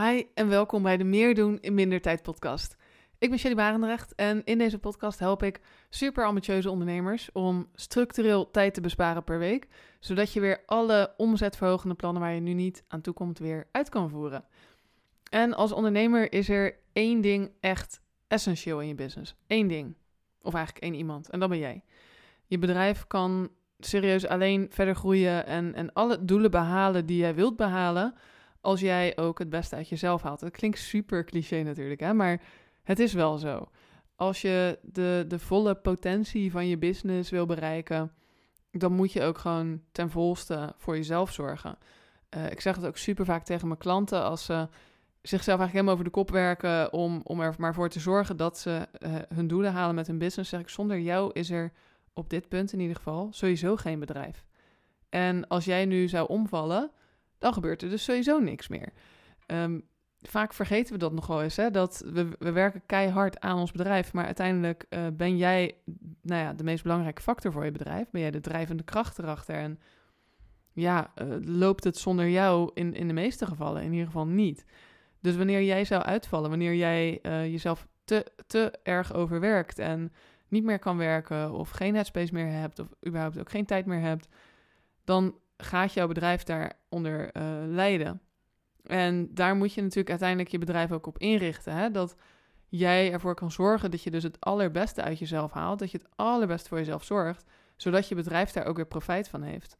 Hi en welkom bij de Meer doen in minder tijd podcast. Ik ben Shelly Barendrecht en in deze podcast help ik super ambitieuze ondernemers om structureel tijd te besparen per week, zodat je weer alle omzetverhogende plannen waar je nu niet aan toe komt weer uit kan voeren. En als ondernemer is er één ding echt essentieel in je business. Eén ding. Of eigenlijk één iemand. En dat ben jij. Je bedrijf kan serieus alleen verder groeien en, en alle doelen behalen die jij wilt behalen als jij ook het beste uit jezelf haalt. Dat klinkt super cliché natuurlijk, hè? maar het is wel zo. Als je de, de volle potentie van je business wil bereiken, dan moet je ook gewoon ten volste voor jezelf zorgen. Uh, ik zeg het ook super vaak tegen mijn klanten als ze zichzelf eigenlijk helemaal over de kop werken om, om er maar voor te zorgen dat ze uh, hun doelen halen met hun business. Zeg ik, zonder jou is er op dit punt in ieder geval sowieso geen bedrijf. En als jij nu zou omvallen, dan gebeurt er dus sowieso niks meer. Um, vaak vergeten we dat nog wel eens, hè? dat we, we werken keihard aan ons bedrijf, maar uiteindelijk uh, ben jij nou ja, de meest belangrijke factor voor je bedrijf. Ben jij de drijvende kracht erachter en ja, uh, loopt het zonder jou in, in de meeste gevallen in ieder geval niet. Dus wanneer jij zou uitvallen, wanneer jij uh, jezelf te, te erg overwerkt en niet meer kan werken of geen headspace meer hebt of überhaupt ook geen tijd meer hebt, dan gaat jouw bedrijf daaronder uh, lijden. En daar moet je natuurlijk uiteindelijk je bedrijf ook op inrichten. Hè? Dat jij ervoor kan zorgen dat je dus het allerbeste uit jezelf haalt. Dat je het allerbeste voor jezelf zorgt. Zodat je bedrijf daar ook weer profijt van heeft.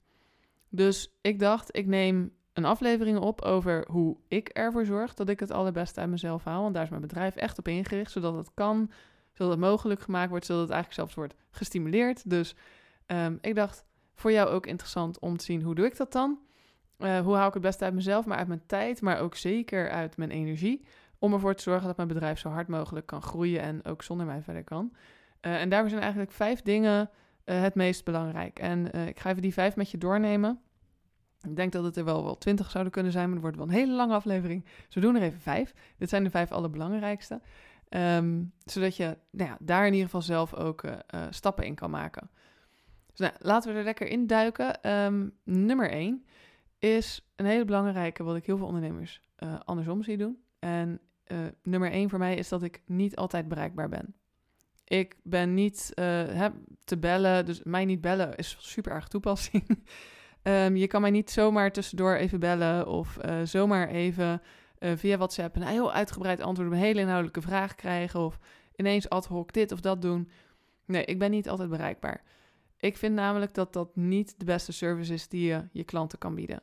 Dus ik dacht, ik neem een aflevering op over hoe ik ervoor zorg dat ik het allerbeste uit mezelf haal. Want daar is mijn bedrijf echt op ingericht. Zodat het kan, zodat het mogelijk gemaakt wordt. Zodat het eigenlijk zelfs wordt gestimuleerd. Dus um, ik dacht, voor jou ook interessant om te zien hoe doe ik dat dan. Uh, hoe haal ik het beste uit mezelf, maar uit mijn tijd, maar ook zeker uit mijn energie. Om ervoor te zorgen dat mijn bedrijf zo hard mogelijk kan groeien en ook zonder mij verder kan. Uh, en daarvoor zijn eigenlijk vijf dingen uh, het meest belangrijk. En ik ga even die vijf met je doornemen. Ik denk dat het er wel wel twintig zouden kunnen zijn, maar het wordt wel een hele lange aflevering. Dus we doen er even vijf. Dit zijn de vijf allerbelangrijkste. Um, zodat je nou ja, daar in ieder geval zelf ook stappen in kan maken. Dus nou, laten we er lekker in duiken. Um, nummer één is een hele belangrijke, wat ik heel veel ondernemers uh, andersom zie doen. En uh, nummer één voor mij is dat ik niet altijd bereikbaar ben. Ik ben niet uh, hè, te bellen, dus mij niet bellen is super erg toepassing. um, je kan mij niet zomaar tussendoor even bellen of zomaar even via WhatsApp een heel uitgebreid antwoord op een hele inhoudelijke vraag krijgen of ineens ad hoc dit of dat doen. Nee, ik ben niet altijd bereikbaar. Ik vind namelijk dat dat niet de beste service is die je je klanten kan bieden.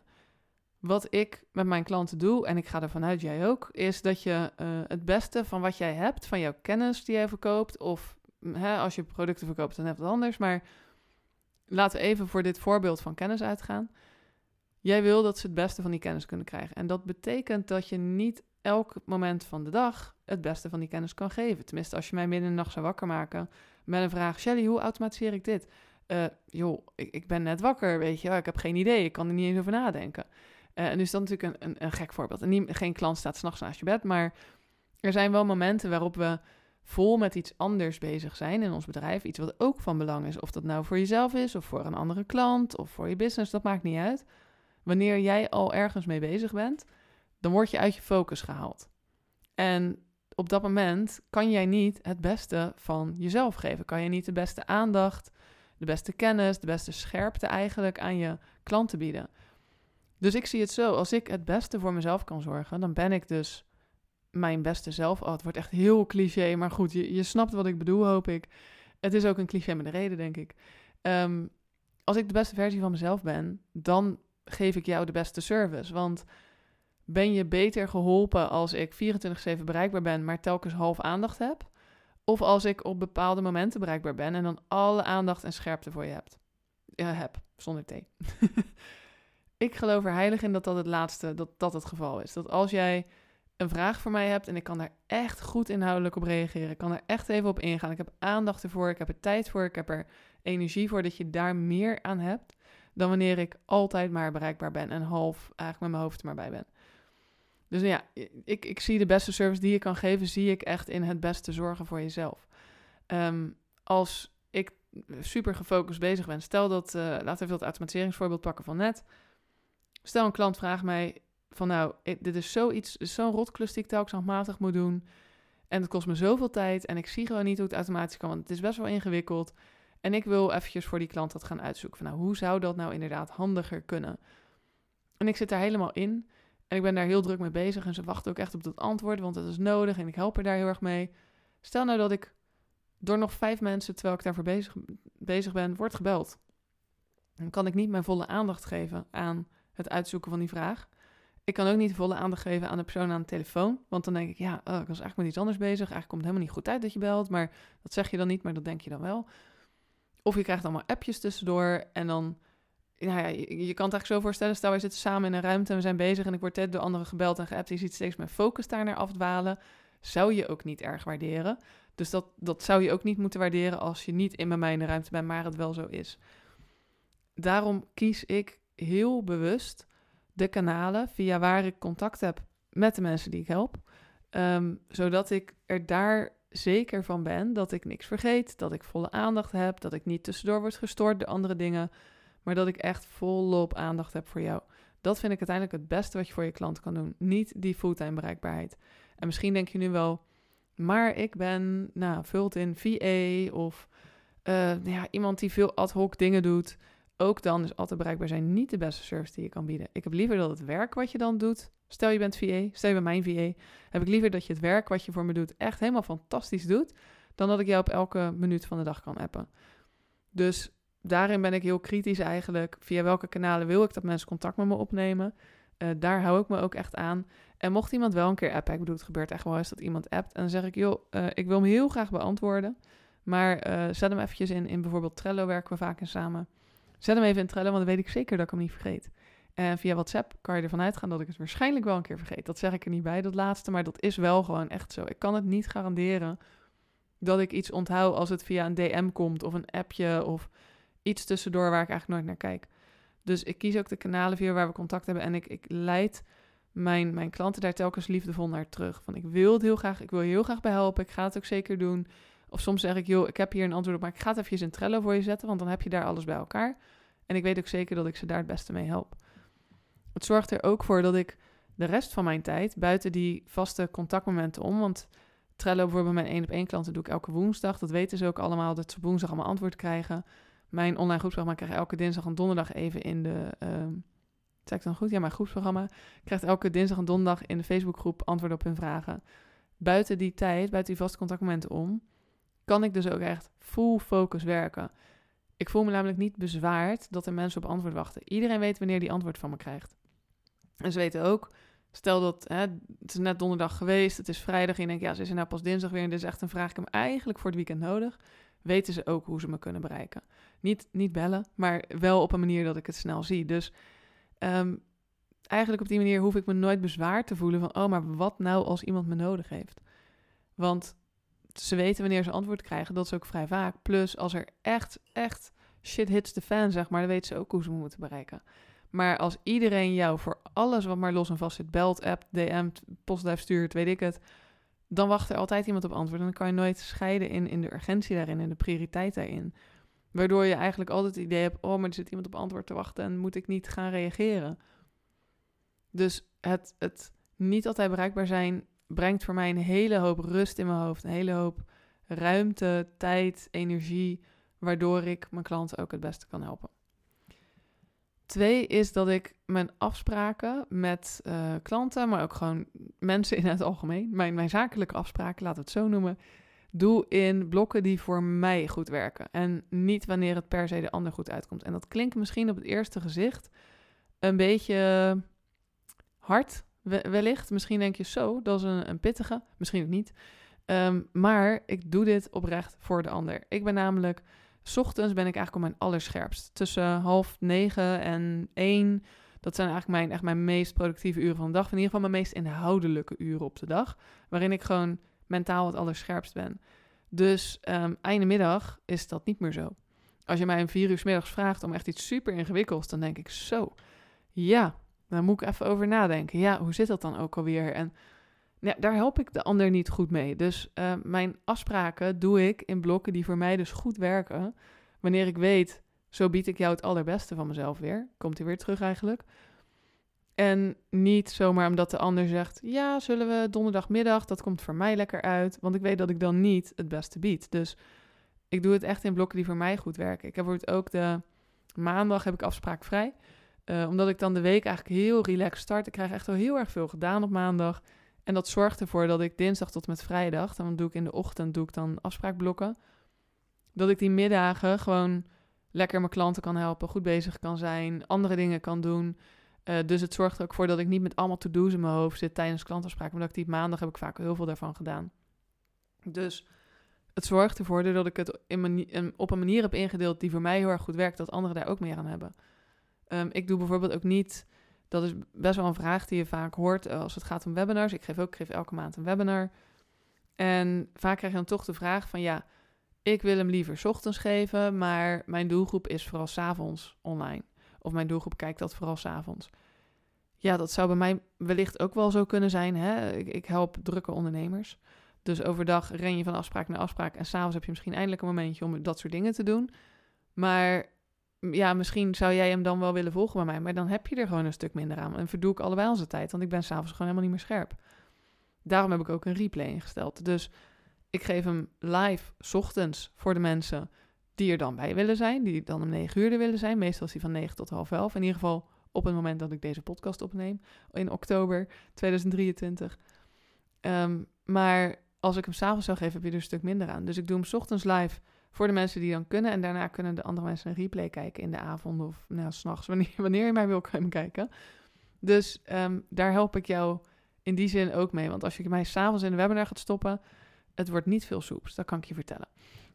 Wat ik met mijn klanten doe, en ik ga ervan uit jij ook, is dat je uh, het beste van wat jij hebt, van jouw kennis die jij verkoopt, of hè, als je producten verkoopt, dan heb het anders. Maar laten we even voor dit voorbeeld van kennis uitgaan. Jij wil dat ze het beste van die kennis kunnen krijgen. En dat betekent dat je niet elk moment van de dag het beste van die kennis kan geven. Tenminste, als je mij midden in de nacht zou wakker maken met een vraag: Shelly, hoe automatiseer ik dit? Uh, joh, ik, ik, ben net wakker, weet je, ik heb geen idee, ik kan er niet eens over nadenken. Uh, en dus dat is natuurlijk een, een, gek voorbeeld. En geen klant staat s'nachts naast je bed, maar er zijn wel momenten waarop we vol met iets anders bezig zijn in ons bedrijf. Iets wat ook van belang is. Of dat nou voor jezelf is, of voor een andere klant, of voor je business, dat maakt niet uit. Wanneer jij al ergens mee bezig bent, dan word je uit je focus gehaald. En op dat moment kan jij niet het beste van jezelf geven. Kan je niet de beste aandacht, de beste kennis, de beste scherpte eigenlijk aan je klanten bieden. Dus ik zie het zo, als ik het beste voor mezelf kan zorgen, dan ben ik dus mijn beste zelf. Oh, het wordt echt heel cliché, maar goed, je, je snapt wat ik bedoel, hoop ik. Het is ook een cliché met een reden, denk ik. Um, als ik de beste versie van mezelf ben, dan geef ik jou de beste service. Want ben je beter geholpen als ik 24-7 bereikbaar ben, maar telkens half aandacht heb? Of als ik op bepaalde momenten bereikbaar ben en dan alle aandacht en scherpte voor je hebt? Ja, heb, zonder thee. ik geloof er heilig in dat dat het laatste, dat dat het geval is. Dat als jij een vraag voor mij hebt en ik kan daar echt goed inhoudelijk op reageren, ik kan er echt even op ingaan, ik heb aandacht ervoor, ik heb er tijd voor, ik heb er energie voor, dat je daar meer aan hebt dan wanneer ik altijd maar bereikbaar ben en half eigenlijk met mijn hoofd er maar bij ben. Dus ja, ik, ik zie de beste service die je kan geven, zie ik echt in het beste zorgen voor jezelf. Um, als ik super gefocust bezig ben, stel dat, uh, laten we even dat automatiseringsvoorbeeld pakken van net. Stel een klant vraagt mij, van nou, dit is zoiets, zo'n rotklus die ik telkens handmatig moet doen. En het kost me zoveel tijd en ik zie gewoon niet hoe het automatisch kan, want het is best wel ingewikkeld. En ik wil eventjes voor die klant dat gaan uitzoeken. Van, nou, hoe zou dat nou inderdaad handiger kunnen? En ik zit daar helemaal in. En ik ben daar heel druk mee bezig. En ze wachten ook echt op dat antwoord, want het is nodig. En ik help er daar heel erg mee. Stel nou dat ik door nog vijf mensen, terwijl ik daarvoor bezig, bezig ben, word gebeld. Dan kan ik niet mijn volle aandacht geven aan het uitzoeken van die vraag. Ik kan ook niet volle aandacht geven aan de persoon aan de telefoon. Want dan denk ik, ja, oh, ik was eigenlijk met iets anders bezig. Eigenlijk komt het helemaal niet goed uit dat je belt. Maar dat zeg je dan niet, maar dat denk je dan wel. Of je krijgt allemaal appjes tussendoor. En dan, nou ja, je, kan het eigenlijk zo voorstellen. Stel, wij zitten samen in een ruimte en we zijn bezig. En ik word net door anderen gebeld en geappt. Je ziet steeds mijn focus daar naar afdwalen. Zou je ook niet erg waarderen. Dus dat, dat zou je ook niet moeten waarderen als je niet in bij mij in de ruimte bent, maar het wel zo is. Daarom kies ik heel bewust de kanalen via waar ik contact heb met de mensen die ik help. Ehm, zodat ik er daar zeker van ben dat ik niks vergeet, dat ik volle aandacht heb, dat ik niet tussendoor word gestoord door andere dingen, maar dat ik echt volop aandacht heb voor jou. Dat vind ik uiteindelijk het beste wat je voor je klant kan doen. Niet die fulltime bereikbaarheid. En misschien denk je nu wel, maar ik ben, nou, vult in VA of uh, ja, iemand die veel ad hoc dingen doet. Ook dan is altijd bereikbaar zijn niet de beste service die je kan bieden. Ik heb liever dat het werk wat je dan doet, stel je bent VA, stel je bent mijn VA, heb ik liever dat je het werk wat je voor me doet echt helemaal fantastisch doet, dan dat ik jou op elke minuut van de dag kan appen. Dus daarin ben ik heel kritisch eigenlijk. Via welke kanalen wil ik dat mensen contact met me opnemen? Uh, daar hou ik me ook echt aan. En mocht iemand wel een keer appen, ik bedoel, het gebeurt echt wel eens dat iemand appt. En dan zeg ik, joh, uh, ik wil hem heel graag beantwoorden. Maar uh, zet hem eventjes in, in bijvoorbeeld Trello werken we vaak in samen. Zet hem even in Trello, want dan weet ik zeker dat ik hem niet vergeet. En via WhatsApp kan je ervan uitgaan dat ik het waarschijnlijk wel een keer vergeet. Dat zeg ik er niet bij, dat laatste, maar dat is wel gewoon echt zo. Ik kan het niet garanderen dat ik iets onthoud als het via een DM komt of een appje of iets tussendoor waar ik eigenlijk nooit naar kijk. Dus ik kies ook de kanalen via waar we contact hebben en ik, ik leid mijn, mijn klanten daar telkens liefdevol naar terug. Van ik wil het heel graag, ik wil je heel graag bij helpen, ik ga het ook zeker doen. Of soms zeg ik, joh, ik heb hier een antwoord op, maar ik ga het even in Trello voor je zetten, want dan heb je daar alles bij elkaar. En ik weet ook zeker dat ik ze daar het beste mee help. Het zorgt er ook voor dat ik de rest van mijn tijd, buiten die vaste contactmomenten om, want Trello bijvoorbeeld mijn één op één klanten doe ik elke woensdag. Dat weten ze ook allemaal, dat ze woensdag allemaal antwoord krijgen. Mijn online groepsprogramma krijg elke dinsdag en donderdag even in de... Uh, zeg ik dan goed? Ja, mijn groepsprogramma krijgt elke dinsdag en donderdag in de Facebookgroep antwoord op hun vragen. Buiten die tijd, buiten die vaste contactmomenten om, kan ik dus ook echt full focus werken. Ik voel me namelijk niet bezwaard dat er mensen op antwoord wachten. Iedereen weet wanneer die antwoord van me krijgt. En ze weten ook, stel dat hè, het is net donderdag geweest, het is vrijdag en je denkt, ja, ze is er nou pas dinsdag weer en dit is echt een vraag, ik hem eigenlijk voor het weekend nodig. Weten ze ook hoe ze me kunnen bereiken. Niet, niet bellen, maar wel op een manier dat ik het snel zie. Dus um, eigenlijk op die manier hoef ik me nooit bezwaar te voelen van, oh, maar wat nou als iemand me nodig heeft? Want ze weten wanneer ze antwoord krijgen, dat is ook vrij vaak. Plus, als er echt, echt shit hits de fan, zeg maar, dan weten ze ook hoe ze me moeten bereiken. Maar als iedereen jou voor alles wat maar los en vast zit, belt, app, DM't, postduif stuurt, weet ik het, dan wacht er altijd iemand op antwoord. En dan kan je nooit scheiden in, in de urgentie daarin, in de prioriteit daarin. Waardoor je eigenlijk altijd het idee hebt, oh, maar er zit iemand op antwoord te wachten en moet ik niet gaan reageren. Dus het, het niet altijd bereikbaar zijn brengt voor mij een hele hoop rust in mijn hoofd, een hele hoop ruimte, tijd, energie, waardoor ik mijn klanten ook het beste kan helpen. Twee is dat ik mijn afspraken met uh, klanten, maar ook gewoon mensen in het algemeen, mijn, mijn zakelijke afspraken, we het zo noemen, doe in blokken die voor mij goed werken. En niet wanneer het per se de ander goed uitkomt. En dat klinkt misschien op het eerste gezicht een beetje hard, wellicht. Misschien denk je zo, dat is een, een pittige, misschien ook niet. Um, maar ik doe dit oprecht voor de ander. Ik ben namelijk, ochtends ben ik eigenlijk op mijn allerscherpst. Tussen half negen en één. Dat zijn eigenlijk mijn, echt mijn meest productieve uren van de dag. In ieder geval mijn meest inhoudelijke uren op de dag. Waarin ik gewoon mentaal het allerscherpst ben. Dus um, einde middag is dat niet meer zo. Als je mij een vier uur middags vraagt om echt iets super ingewikkelds, dan denk ik zo. Ja, daar moet ik even over nadenken. Ja, hoe zit dat dan ook alweer? En ja, daar help ik de ander niet goed mee. Dus uh, mijn afspraken doe ik in blokken die voor mij dus goed werken. Wanneer ik weet, zo bied ik jou het allerbeste van mezelf weer. Komt hij weer terug eigenlijk. En niet zomaar omdat de ander zegt: Ja, zullen we donderdagmiddag? Dat komt voor mij lekker uit. Want ik weet dat ik dan niet het beste bied. Dus ik doe het echt in blokken die voor mij goed werken. Ik heb bijvoorbeeld ook de maandag heb ik afspraak vrij. Uh, omdat ik dan de week eigenlijk heel relaxed start. Ik krijg echt wel heel erg veel gedaan op maandag. En dat zorgt ervoor dat ik dinsdag tot met vrijdag, dan doe ik in de ochtend doe ik dan afspraakblokken. Dat ik die middagen gewoon lekker mijn klanten kan helpen, goed bezig kan zijn, andere dingen kan doen. Uh, dus het zorgt er ook voor dat ik niet met allemaal to-do's in mijn hoofd zit tijdens klantafspraken. Maar dat ik die maandag heb ik vaak heel veel daarvan gedaan. Dus het zorgt ervoor dat ik het in op een manier heb ingedeeld die voor mij heel erg goed werkt, dat anderen daar ook meer aan hebben. Um, ik doe bijvoorbeeld ook niet, dat is best wel een vraag die je vaak hoort eh, als het gaat om webinars. Ik geef ook ik geef elke maand een webinar. En vaak krijg je dan toch de vraag van ja, ik wil hem liever ochtends geven, maar mijn doelgroep is vooral s'avonds online. Of mijn doelgroep kijkt dat vooral s'avonds. Ja, dat zou bij mij wellicht ook wel zo kunnen zijn. Hè? Ik, ik help drukke ondernemers. Dus overdag ren je van afspraak naar afspraak. En s'avonds heb je misschien eindelijk een momentje om dat soort dingen te doen. Maar ja, misschien zou jij hem dan wel willen volgen bij mij. Maar dan heb je er gewoon een stuk minder aan. En verdoe ik allebei onze tijd. Want ik ben s'avonds gewoon helemaal niet meer scherp. Daarom heb ik ook een replay ingesteld. Dus ik geef hem live ochtends voor de mensen die er dan bij willen zijn. Die dan om 9 uur er willen zijn. Meestal is hij van 9 tot half 11. In ieder geval op het moment dat ik deze podcast opneem. In oktober 2023. Ehm, maar als ik hem s'avonds zou geven, heb je er een stuk minder aan. Dus ik doe hem ochtends live voor de mensen die dan kunnen. En daarna kunnen de andere mensen een replay kijken in de avond of nou, s'nachts, wanneer, wanneer je mij wil kijken. Dus um, daar help ik jou in die zin ook mee. Want als je mij s'avonds in de webinar gaat stoppen, het wordt niet veel soeps. Dat kan ik je vertellen.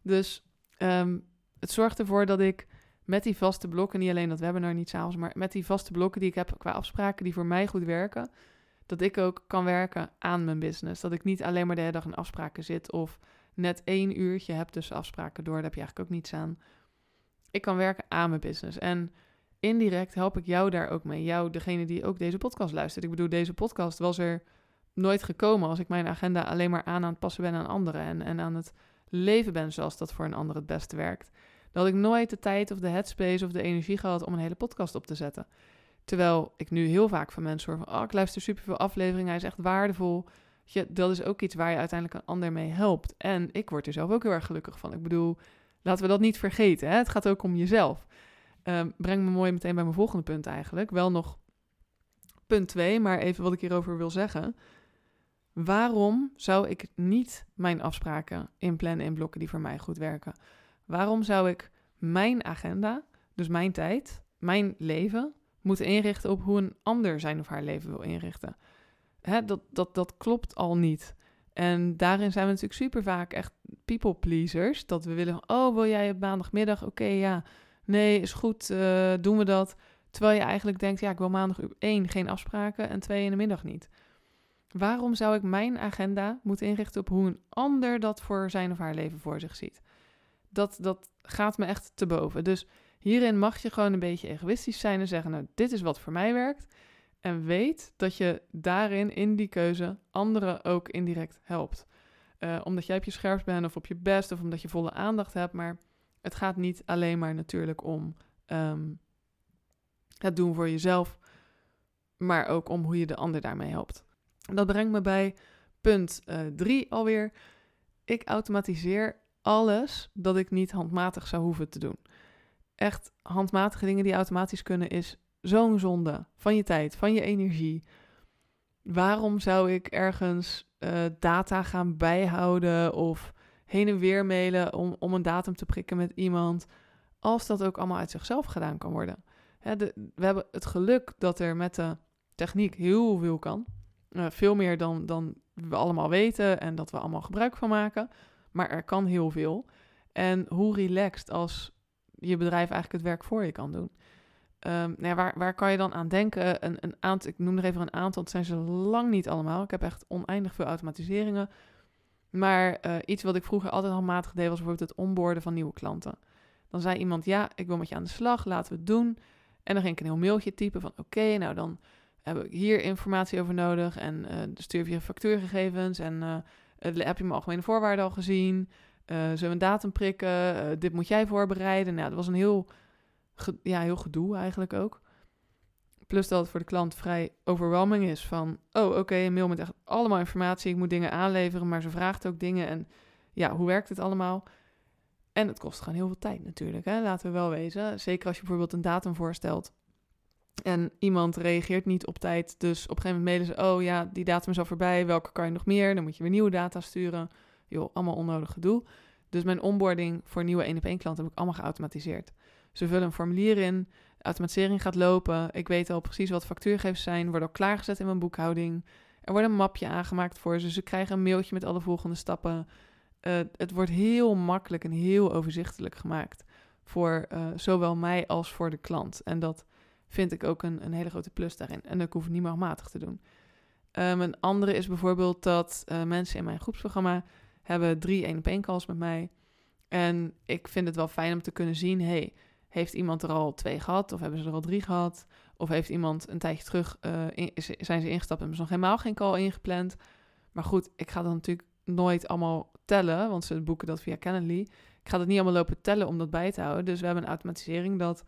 Dus um, het zorgt ervoor dat ik met die vaste blokken, niet alleen dat webinar niet s'avonds, maar met die vaste blokken die ik heb qua afspraken die voor mij goed werken, dat ik ook kan werken aan mijn business. Dat ik niet alleen maar de hele dag in afspraken zit of net één uurtje heb tussen afspraken door. Daar heb je eigenlijk ook niets aan. Ik kan werken aan mijn business. En indirect help ik jou daar ook mee. Jou, degene die ook deze podcast luistert. Ik bedoel, deze podcast was er nooit gekomen als ik mijn agenda alleen maar aan aan het passen ben aan anderen. En, en aan het leven ben zoals dat voor een ander het beste werkt. Had ik nooit de tijd of de headspace of de energie gehad om een hele podcast op te zetten. Terwijl ik nu heel vaak van mensen hoor van... oh, ik luister superveel afleveringen, hij is echt waardevol. Je, dat is ook iets waar je uiteindelijk een ander mee helpt. En ik word er zelf ook heel erg gelukkig van. Ik bedoel, laten we dat niet vergeten. Hè? Het gaat ook om jezelf. Um, breng me mooi meteen bij mijn volgende punt eigenlijk. Wel nog punt 2, maar even wat ik hierover wil zeggen. Waarom zou ik niet mijn afspraken inplannen in blokken die voor mij goed werken? Waarom zou ik mijn agenda, dus mijn tijd, mijn leven, moeten inrichten op hoe een ander zijn of haar leven wil inrichten? Hè, dat, dat, dat klopt al niet. En daarin zijn we natuurlijk super vaak echt people pleasers. Dat we willen, oh, wil jij op maandagmiddag? Oké, ja. Nee, is goed, uh, doen we dat. Terwijl je eigenlijk denkt, ja, ik wil maandag één geen afspraken en twee in de middag niet. Waarom zou ik mijn agenda moeten inrichten op hoe een ander dat voor zijn of haar leven voor zich ziet? Dat, dat gaat me echt te boven. Dus hierin mag je gewoon een beetje egoïstisch zijn en zeggen: Nou, dit is wat voor mij werkt. En weet dat je daarin, in die keuze, anderen ook indirect helpt. Uh, omdat jij op je scherpst bent of op je best of omdat je volle aandacht hebt. Maar het gaat niet alleen maar natuurlijk om um, het doen voor jezelf, maar ook om hoe je de ander daarmee helpt. Dat brengt me bij punt 3 uh, alweer. Ik automatiseer alles dat ik niet handmatig zou hoeven te doen. Echt handmatige dingen die automatisch kunnen is zo'n zonde van je tijd, van je energie. Waarom zou ik ergens uh, data gaan bijhouden of heen en weer mailen om, om een datum te prikken met iemand, als dat ook allemaal uit zichzelf gedaan kan worden? Hè, we hebben het geluk dat er met de techniek heel veel kan. Uh, veel meer dan, dan we allemaal weten en dat we allemaal gebruik van maken. Maar er kan heel veel. En hoe relaxed als je bedrijf eigenlijk het werk voor je kan doen. Um, nou waar, waar kan je dan aan denken? Een, een aantal, ik noem er even een aantal, het zijn ze lang niet allemaal. Ik heb echt oneindig veel automatiseringen. Maar uh, iets wat ik vroeger altijd handmatig deed, was bijvoorbeeld het onboorden van nieuwe klanten. Dan zei iemand, ja, ik wil met je aan de slag, laten we het doen. En dan ging ik een heel mailtje typen van, oké, nou dan heb ik hier informatie over nodig. En uh, stuur je factuurgegevens en uh, heb je mijn algemene voorwaarden al gezien? zullen we een datum prikken? dit moet jij voorbereiden. Nou, dat was een heel ja, heel gedoe eigenlijk ook. Plus dat het voor de klant vrij overwhelming is van... oh, oké, een mail met echt allemaal informatie. Ik moet dingen aanleveren, maar ze vraagt ook dingen. En ja, hoe werkt het allemaal? En het kost gewoon heel veel tijd natuurlijk, hè? laten we wel wezen. Zeker als je bijvoorbeeld een datum voorstelt... en iemand reageert niet op tijd. Dus op een gegeven moment mailen ze... oh ja, die datum is al voorbij, welke kan je nog meer? Dan moet je weer nieuwe data sturen. Joh, allemaal onnodig gedoe. Dus mijn onboarding voor nieuwe 1 op 1 klanten heb ik allemaal geautomatiseerd. Ze vullen een formulier in, de automatisering gaat lopen. Ik weet al precies wat factuurgevers zijn, worden al klaargezet in mijn boekhouding. Er wordt een mapje aangemaakt voor ze. Ze krijgen een mailtje met alle volgende stappen. Uh, het wordt heel makkelijk en heel overzichtelijk gemaakt voor uh, zowel mij als voor de klant. En dat vind ik ook een, een hele grote plus daarin. En ik hoef het niet matig te doen. Um, een andere is bijvoorbeeld dat uh, mensen in mijn groepsprogramma hebben drie één op één calls met mij. En ik vind het wel fijn om te kunnen zien, hey, heeft iemand er al twee gehad? Of hebben ze er al drie gehad? Of heeft iemand een tijdje terug, in, zijn ze ingestapt en hebben ze nog helemaal geen call ingepland? Maar goed, ik ga dan natuurlijk nooit allemaal tellen, want ze boeken dat via Calendly. Ik ga dat niet allemaal lopen tellen om dat bij te houden. Dus we hebben een automatisering dat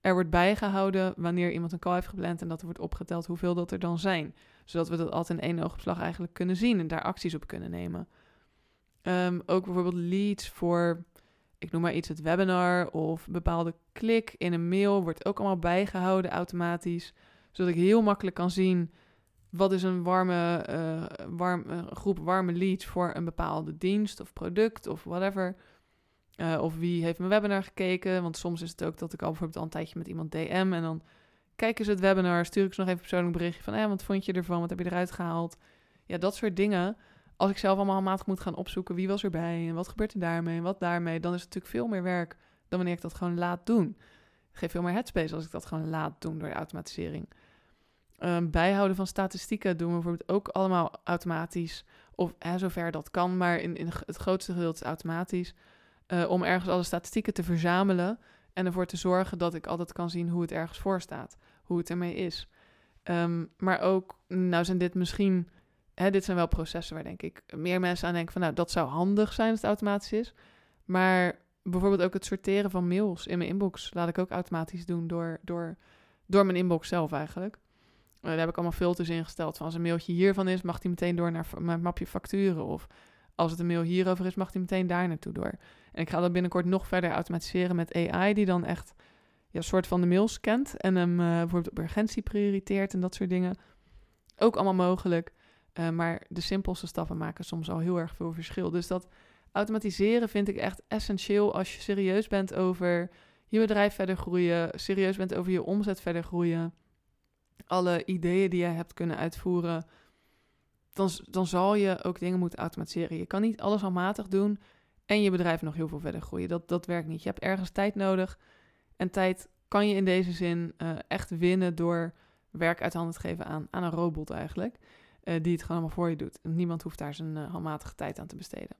er wordt bijgehouden wanneer iemand een call heeft gepland en dat er wordt opgeteld hoeveel dat er dan zijn. Zodat we dat altijd in één oogopslag eigenlijk kunnen zien en daar acties op kunnen nemen. Um, ook bijvoorbeeld leads voor, ik noem maar iets, het webinar of bepaalde klik in een mail wordt ook allemaal bijgehouden automatisch. Zodat ik heel makkelijk kan zien wat is een warme uh, warm, uh, groep warme leads voor een bepaalde dienst of product of whatever. Uh, of wie heeft mijn webinar gekeken. Want soms is het ook dat ik al bijvoorbeeld al een tijdje met iemand DM en dan kijken ze het webinar, stuur ik ze nog even een persoonlijk berichtje van, eh, wat vond je ervan, wat heb je eruit gehaald? Ja, dat soort dingen als ik zelf allemaal handmatig moet gaan opzoeken wie was erbij en wat gebeurt er daarmee en wat daarmee, dan is het natuurlijk veel meer werk dan wanneer ik dat gewoon laat doen. Geef veel meer headspace als ik dat gewoon laat doen door de automatisering. Um, bijhouden van statistieken doen we bijvoorbeeld ook allemaal automatisch. Of zover dat kan, maar in, in het grootste gedeelte is automatisch. Uh, om ergens alle statistieken te verzamelen en ervoor te zorgen dat ik altijd kan zien hoe het ergens voor staat, hoe het ermee is. Um, maar ook, nou zijn dit misschien hè, dit zijn wel processen waar denk ik meer mensen aan denken van nou, dat zou handig zijn als het automatisch is. Maar bijvoorbeeld ook het sorteren van mails in mijn inbox laat ik ook automatisch doen door, door, door mijn inbox zelf eigenlijk. Uh, daar heb ik allemaal filters ingesteld van als een mailtje hiervan is, mag die meteen door naar mijn mapje facturen. Of als het een mail hierover is, mag die meteen daar naartoe door. En ik ga dat binnenkort nog verder automatiseren met AI, die dan echt ja, soort van de mails scant en hem uh, bijvoorbeeld op urgentie prioriteert en dat soort dingen. Ook allemaal mogelijk. Uh, maar de simpelste stappen maken soms al heel erg veel verschil. Dus dat automatiseren vind ik echt essentieel als je serieus bent over je bedrijf verder groeien, serieus bent over je omzet verder groeien, alle ideeën die je hebt kunnen uitvoeren, dan, dan zal je ook dingen moeten automatiseren. Je kan niet alles handmatig doen en je bedrijf nog heel veel verder groeien. Dat, dat werkt niet. Je hebt ergens tijd nodig en tijd kan je in deze zin uh, echt winnen door werk uit handen te geven aan, aan een robot eigenlijk. Uh, die het gewoon allemaal voor je doet. En niemand hoeft daar zijn uh, handmatige tijd aan te besteden.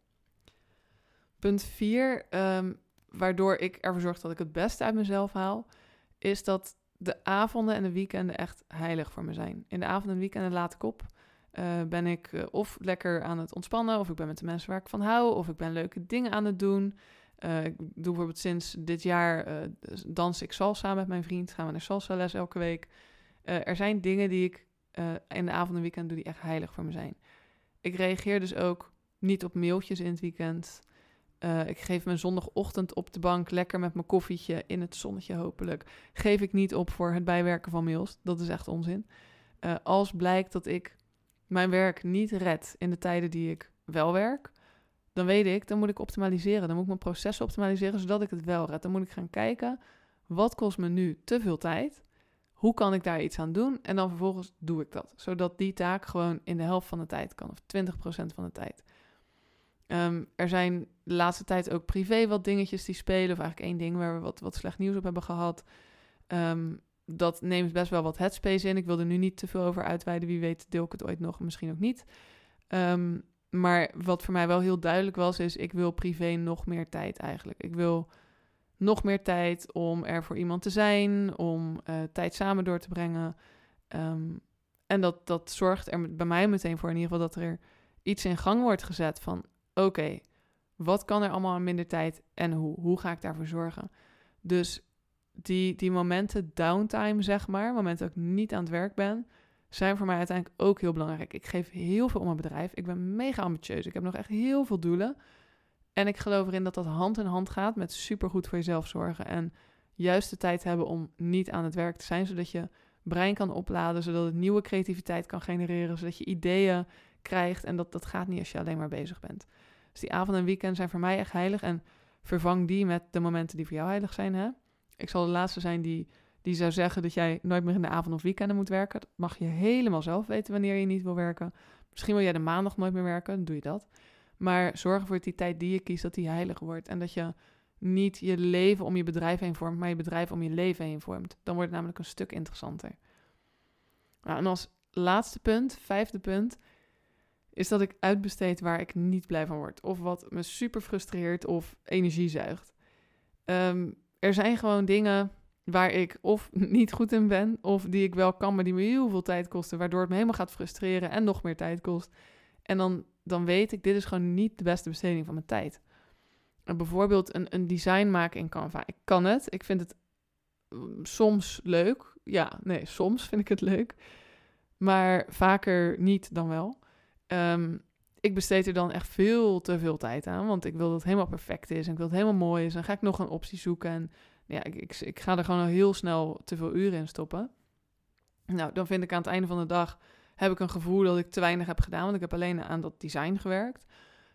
Punt 4, um, ehm, waardoor ik ervoor zorg dat ik het beste uit mezelf haal, is dat de avonden en de weekenden echt heilig voor me zijn. In de avonden en weekenden laat ik op. Uh, ben ik of lekker aan het ontspannen, of ik ben met de mensen waar ik van hou, of ik ben leuke dingen aan het doen. ik doe bijvoorbeeld sinds dit jaar dans ik salsa met mijn vriend. Gaan we naar salsa les elke week. er zijn dingen die ik uh, in de avond en weekend doe die echt heilig voor me zijn. Ik reageer dus ook niet op mailtjes in het weekend. Uh, ik geef mijn zondagochtend op de bank lekker met mijn koffietje in het zonnetje hopelijk. Geef ik niet op voor het bijwerken van mails. Dat is echt onzin. Uh, als blijkt dat ik mijn werk niet red in de tijden die ik wel werk, dan weet ik, dan moet ik optimaliseren. Dan moet ik mijn processen optimaliseren zodat ik het wel red. Dan moet ik gaan kijken, wat kost me nu te veel tijd? Hoe kan ik daar iets aan doen? En dan vervolgens doe ik dat. Zodat die taak gewoon in de helft van de tijd kan. Of 20% van de tijd. Um, er zijn de laatste tijd ook privé wat dingetjes die spelen. Of eigenlijk één ding waar we wat, wat slecht nieuws op hebben gehad. Um, dat neemt best wel wat headspace in. Ik wil er nu niet te veel over uitweiden. Wie weet deel ik het ooit nog, misschien ook niet. Um, maar wat voor mij wel heel duidelijk was, is ik wil privé nog meer tijd eigenlijk. Ik wil nog meer tijd om er voor iemand te zijn, om uh, tijd samen door te brengen. Um, en dat, dat zorgt er bij mij meteen voor in ieder geval dat er iets in gang wordt gezet van oké, wat kan er allemaal in minder tijd en hoe? Hoe ga ik daarvoor zorgen? Dus die, die momenten downtime, zeg maar, momenten dat ik niet aan het werk ben, zijn voor mij uiteindelijk ook heel belangrijk. Ik geef heel veel om mijn bedrijf. Ik ben mega ambitieus. Ik heb nog echt heel veel doelen. En ik geloof erin dat dat hand in hand gaat met supergoed voor jezelf zorgen. En juist de tijd hebben om niet aan het werk te zijn, zodat je brein kan opladen, zodat het nieuwe creativiteit kan genereren, zodat je ideeën krijgt. En dat, dat gaat niet als je alleen maar bezig bent. Dus die avond en weekend zijn voor mij echt heilig. En vervang die met de momenten die voor jou heilig zijn. Hè? Ik zal de laatste zijn die, die zou zeggen dat jij nooit meer in de avond of weekenden moet werken. Dat mag je helemaal zelf weten wanneer je niet wil werken. Misschien wil jij de maandag nooit meer werken, dan doe je dat. Maar zorg ervoor dat die tijd die je kiest, dat die heilig wordt. En dat je niet je leven om je bedrijf heen vormt, maar je bedrijf om je leven heen vormt. Dan wordt het namelijk een stuk interessanter. Nou, en als laatste punt, vijfde punt, is dat ik uitbesteed waar ik niet blij van word. Of wat me super frustreert of energie zuigt. Ehm, er zijn gewoon dingen waar ik of niet goed in ben, of die ik wel kan, maar die me heel veel tijd kosten, waardoor het me helemaal gaat frustreren en nog meer tijd kost. En dan, dan weet ik, dit is gewoon niet de beste besteding van mijn tijd. Bijvoorbeeld een, een design maken in Canva. Ik kan het. Ik vind het mm, soms leuk. Ja, nee, soms vind ik het leuk. Maar vaker niet dan wel. Ehm, ik besteed er dan echt veel te veel tijd aan. Want ik wil dat het helemaal perfect is. En ik wil het helemaal mooi is. En ga ik nog een optie zoeken. En ja, ik, ik, ik ga er gewoon al heel snel te veel uren in stoppen. Nou, dan vind ik aan het einde van de dag... heb ik een gevoel dat ik te weinig heb gedaan. Want ik heb alleen aan dat design gewerkt.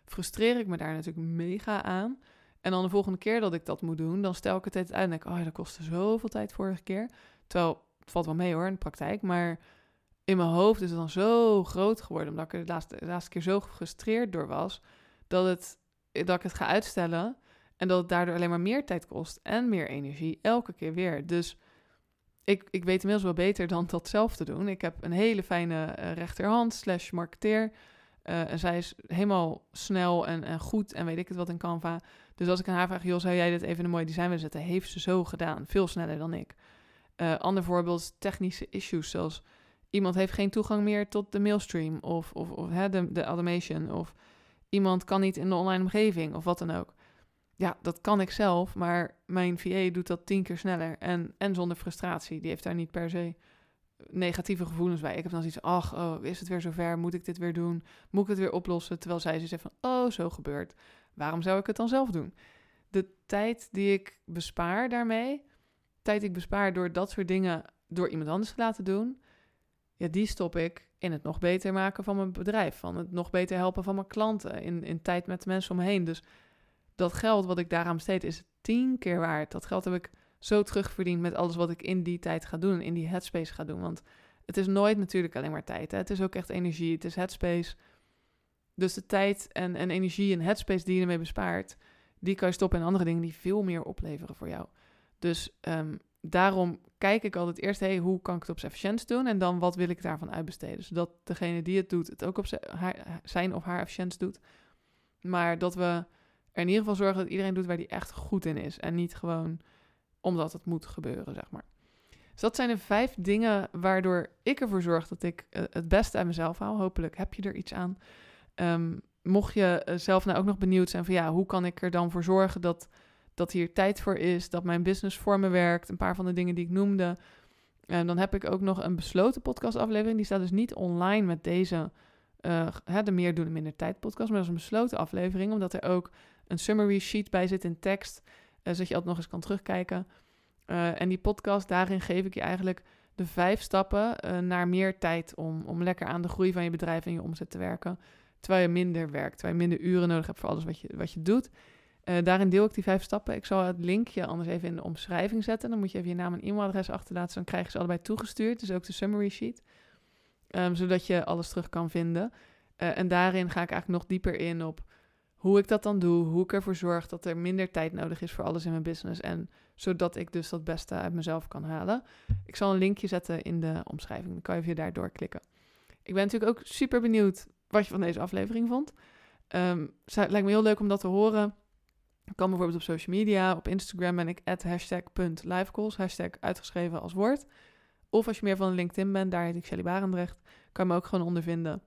Frustreer ik me daar natuurlijk mega aan. En dan de volgende keer dat ik dat moet doen... dan stel ik het uit en denk... oh, dat kostte zoveel tijd vorige keer. Terwijl, het valt wel mee hoor in de praktijk. Maar in mijn hoofd is het dan zo groot geworden, omdat ik er de laatste, laatste keer zo gefrustreerd door was, dat, het, dat ik het ga uitstellen en dat het daardoor alleen maar meer tijd kost en meer energie, elke keer weer. Dus ik, ik weet inmiddels wel beter dan dat zelf te doen. Ik heb een hele fijne uh, rechterhand slash marketeer. Uh, en zij is helemaal snel en, goed en weet ik het wat in Canva. Dus als ik aan haar vraag, joh, zou jij dit even een mooi design willen zetten? Heeft ze zo gedaan. Veel sneller dan ik. Uh, ander voorbeeld, technische issues zoals iemand heeft geen toegang meer tot de mailstream of, of, of hè, de, de automation of iemand kan niet in de online omgeving of wat dan ook. Ja, dat kan ik zelf, maar mijn VA doet dat tien keer sneller en, en zonder frustratie. Die heeft daar niet per se negatieve gevoelens bij. Ik heb dan zoiets ach, oh, is het weer zover? Moet ik dit weer doen? Moet ik het weer oplossen? Terwijl zij ze zegt van, oh, zo gebeurt. Waarom zou ik het dan zelf doen? De tijd die ik bespaar daarmee, tijd die ik bespaar door dat soort dingen door iemand anders te laten doen, ja, die stop ik in het nog beter maken van mijn bedrijf. Van het nog beter helpen van mijn klanten. In, in tijd met de mensen om me heen. Dus dat geld wat ik daaraan besteed is tien keer waard. Dat geld heb ik zo terugverdiend met alles wat ik in die tijd ga doen. In die headspace ga doen. Want het is nooit natuurlijk alleen maar tijd. Hè? Het is ook echt energie. Het is headspace. Dus de tijd en, en energie en headspace die je ermee bespaart, die kan je stoppen in andere dingen die veel meer opleveren voor jou. Dus um, daarom kijk ik altijd eerst, hey, hoe kan ik het op zijn efficiënt doen? En dan, wat wil ik daarvan uitbesteden? Zodat degene die het doet, het ook op zijn of haar efficiënt doet. Maar dat we in ieder geval zorgen dat iedereen doet waar die echt goed in is. En niet gewoon omdat het moet gebeuren, zeg maar. Dus dat zijn de vijf dingen waardoor ik ervoor zorg dat ik eh, het beste uit mezelf haal. Hopelijk heb je er iets aan. Um, mocht je eh, zelf nou ook nog benieuwd zijn van ja, hoe kan ik er dan voor zorgen dat dat hier tijd voor is, dat mijn business voor me werkt. Een paar van de dingen die ik noemde. En dan heb ik ook nog een besloten podcastaflevering. Die staat dus niet online met deze, uh, de meer doen en minder tijd podcast. Maar dat is een besloten aflevering, omdat er ook een summary sheet bij zit in tekst. Uh, zodat je altijd nog eens kan terugkijken. Uh, en die podcast, daarin geef ik je eigenlijk de vijf stappen naar meer tijd om, om lekker aan de groei van je bedrijf en je omzet te werken. Terwijl je minder werkt, terwijl je minder uren nodig hebt voor alles wat je, wat je doet. Daarin deel ik die vijf stappen. Ik zal het linkje anders even in de omschrijving zetten. Dan moet je even je naam en e-mailadres achterlaten. Dan krijg je ze allebei toegestuurd. Dus ook de summary sheet. Um, zodat je alles terug kan vinden. En daarin ga ik eigenlijk nog dieper in op hoe ik dat dan doe. Hoe ik ervoor zorg dat er minder tijd nodig is voor alles in mijn business. En zodat ik dus dat beste uit mezelf kan halen. Ik zal een linkje zetten in de omschrijving. Dan kan je via daar doorklikken. Ik ben natuurlijk ook super benieuwd wat je van deze aflevering vond. Um, het lijkt me heel leuk om dat te horen. Kan bijvoorbeeld op social media. Op Instagram ben ik hashtag.livecalls, hashtag uitgeschreven als woord. Of als je meer van LinkedIn bent, daar heet ik Shelly Barendrecht, kan je me ook gewoon ondervinden.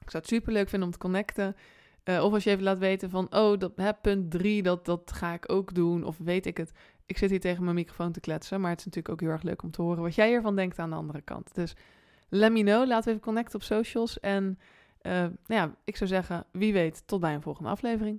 Ik zou het super leuk vinden om te connecten. Uh, of als je even laat weten van, oh, dat, punt drie, dat, dat ga ik ook doen. Of weet ik het. ik zit hier tegen mijn microfoon te kletsen, maar het is natuurlijk ook heel erg leuk om te horen wat jij ervan denkt aan de andere kant. Dus let me know, laten we even connecten op socials. En uh, nou ja, ik zou zeggen, wie weet, tot bij een volgende aflevering.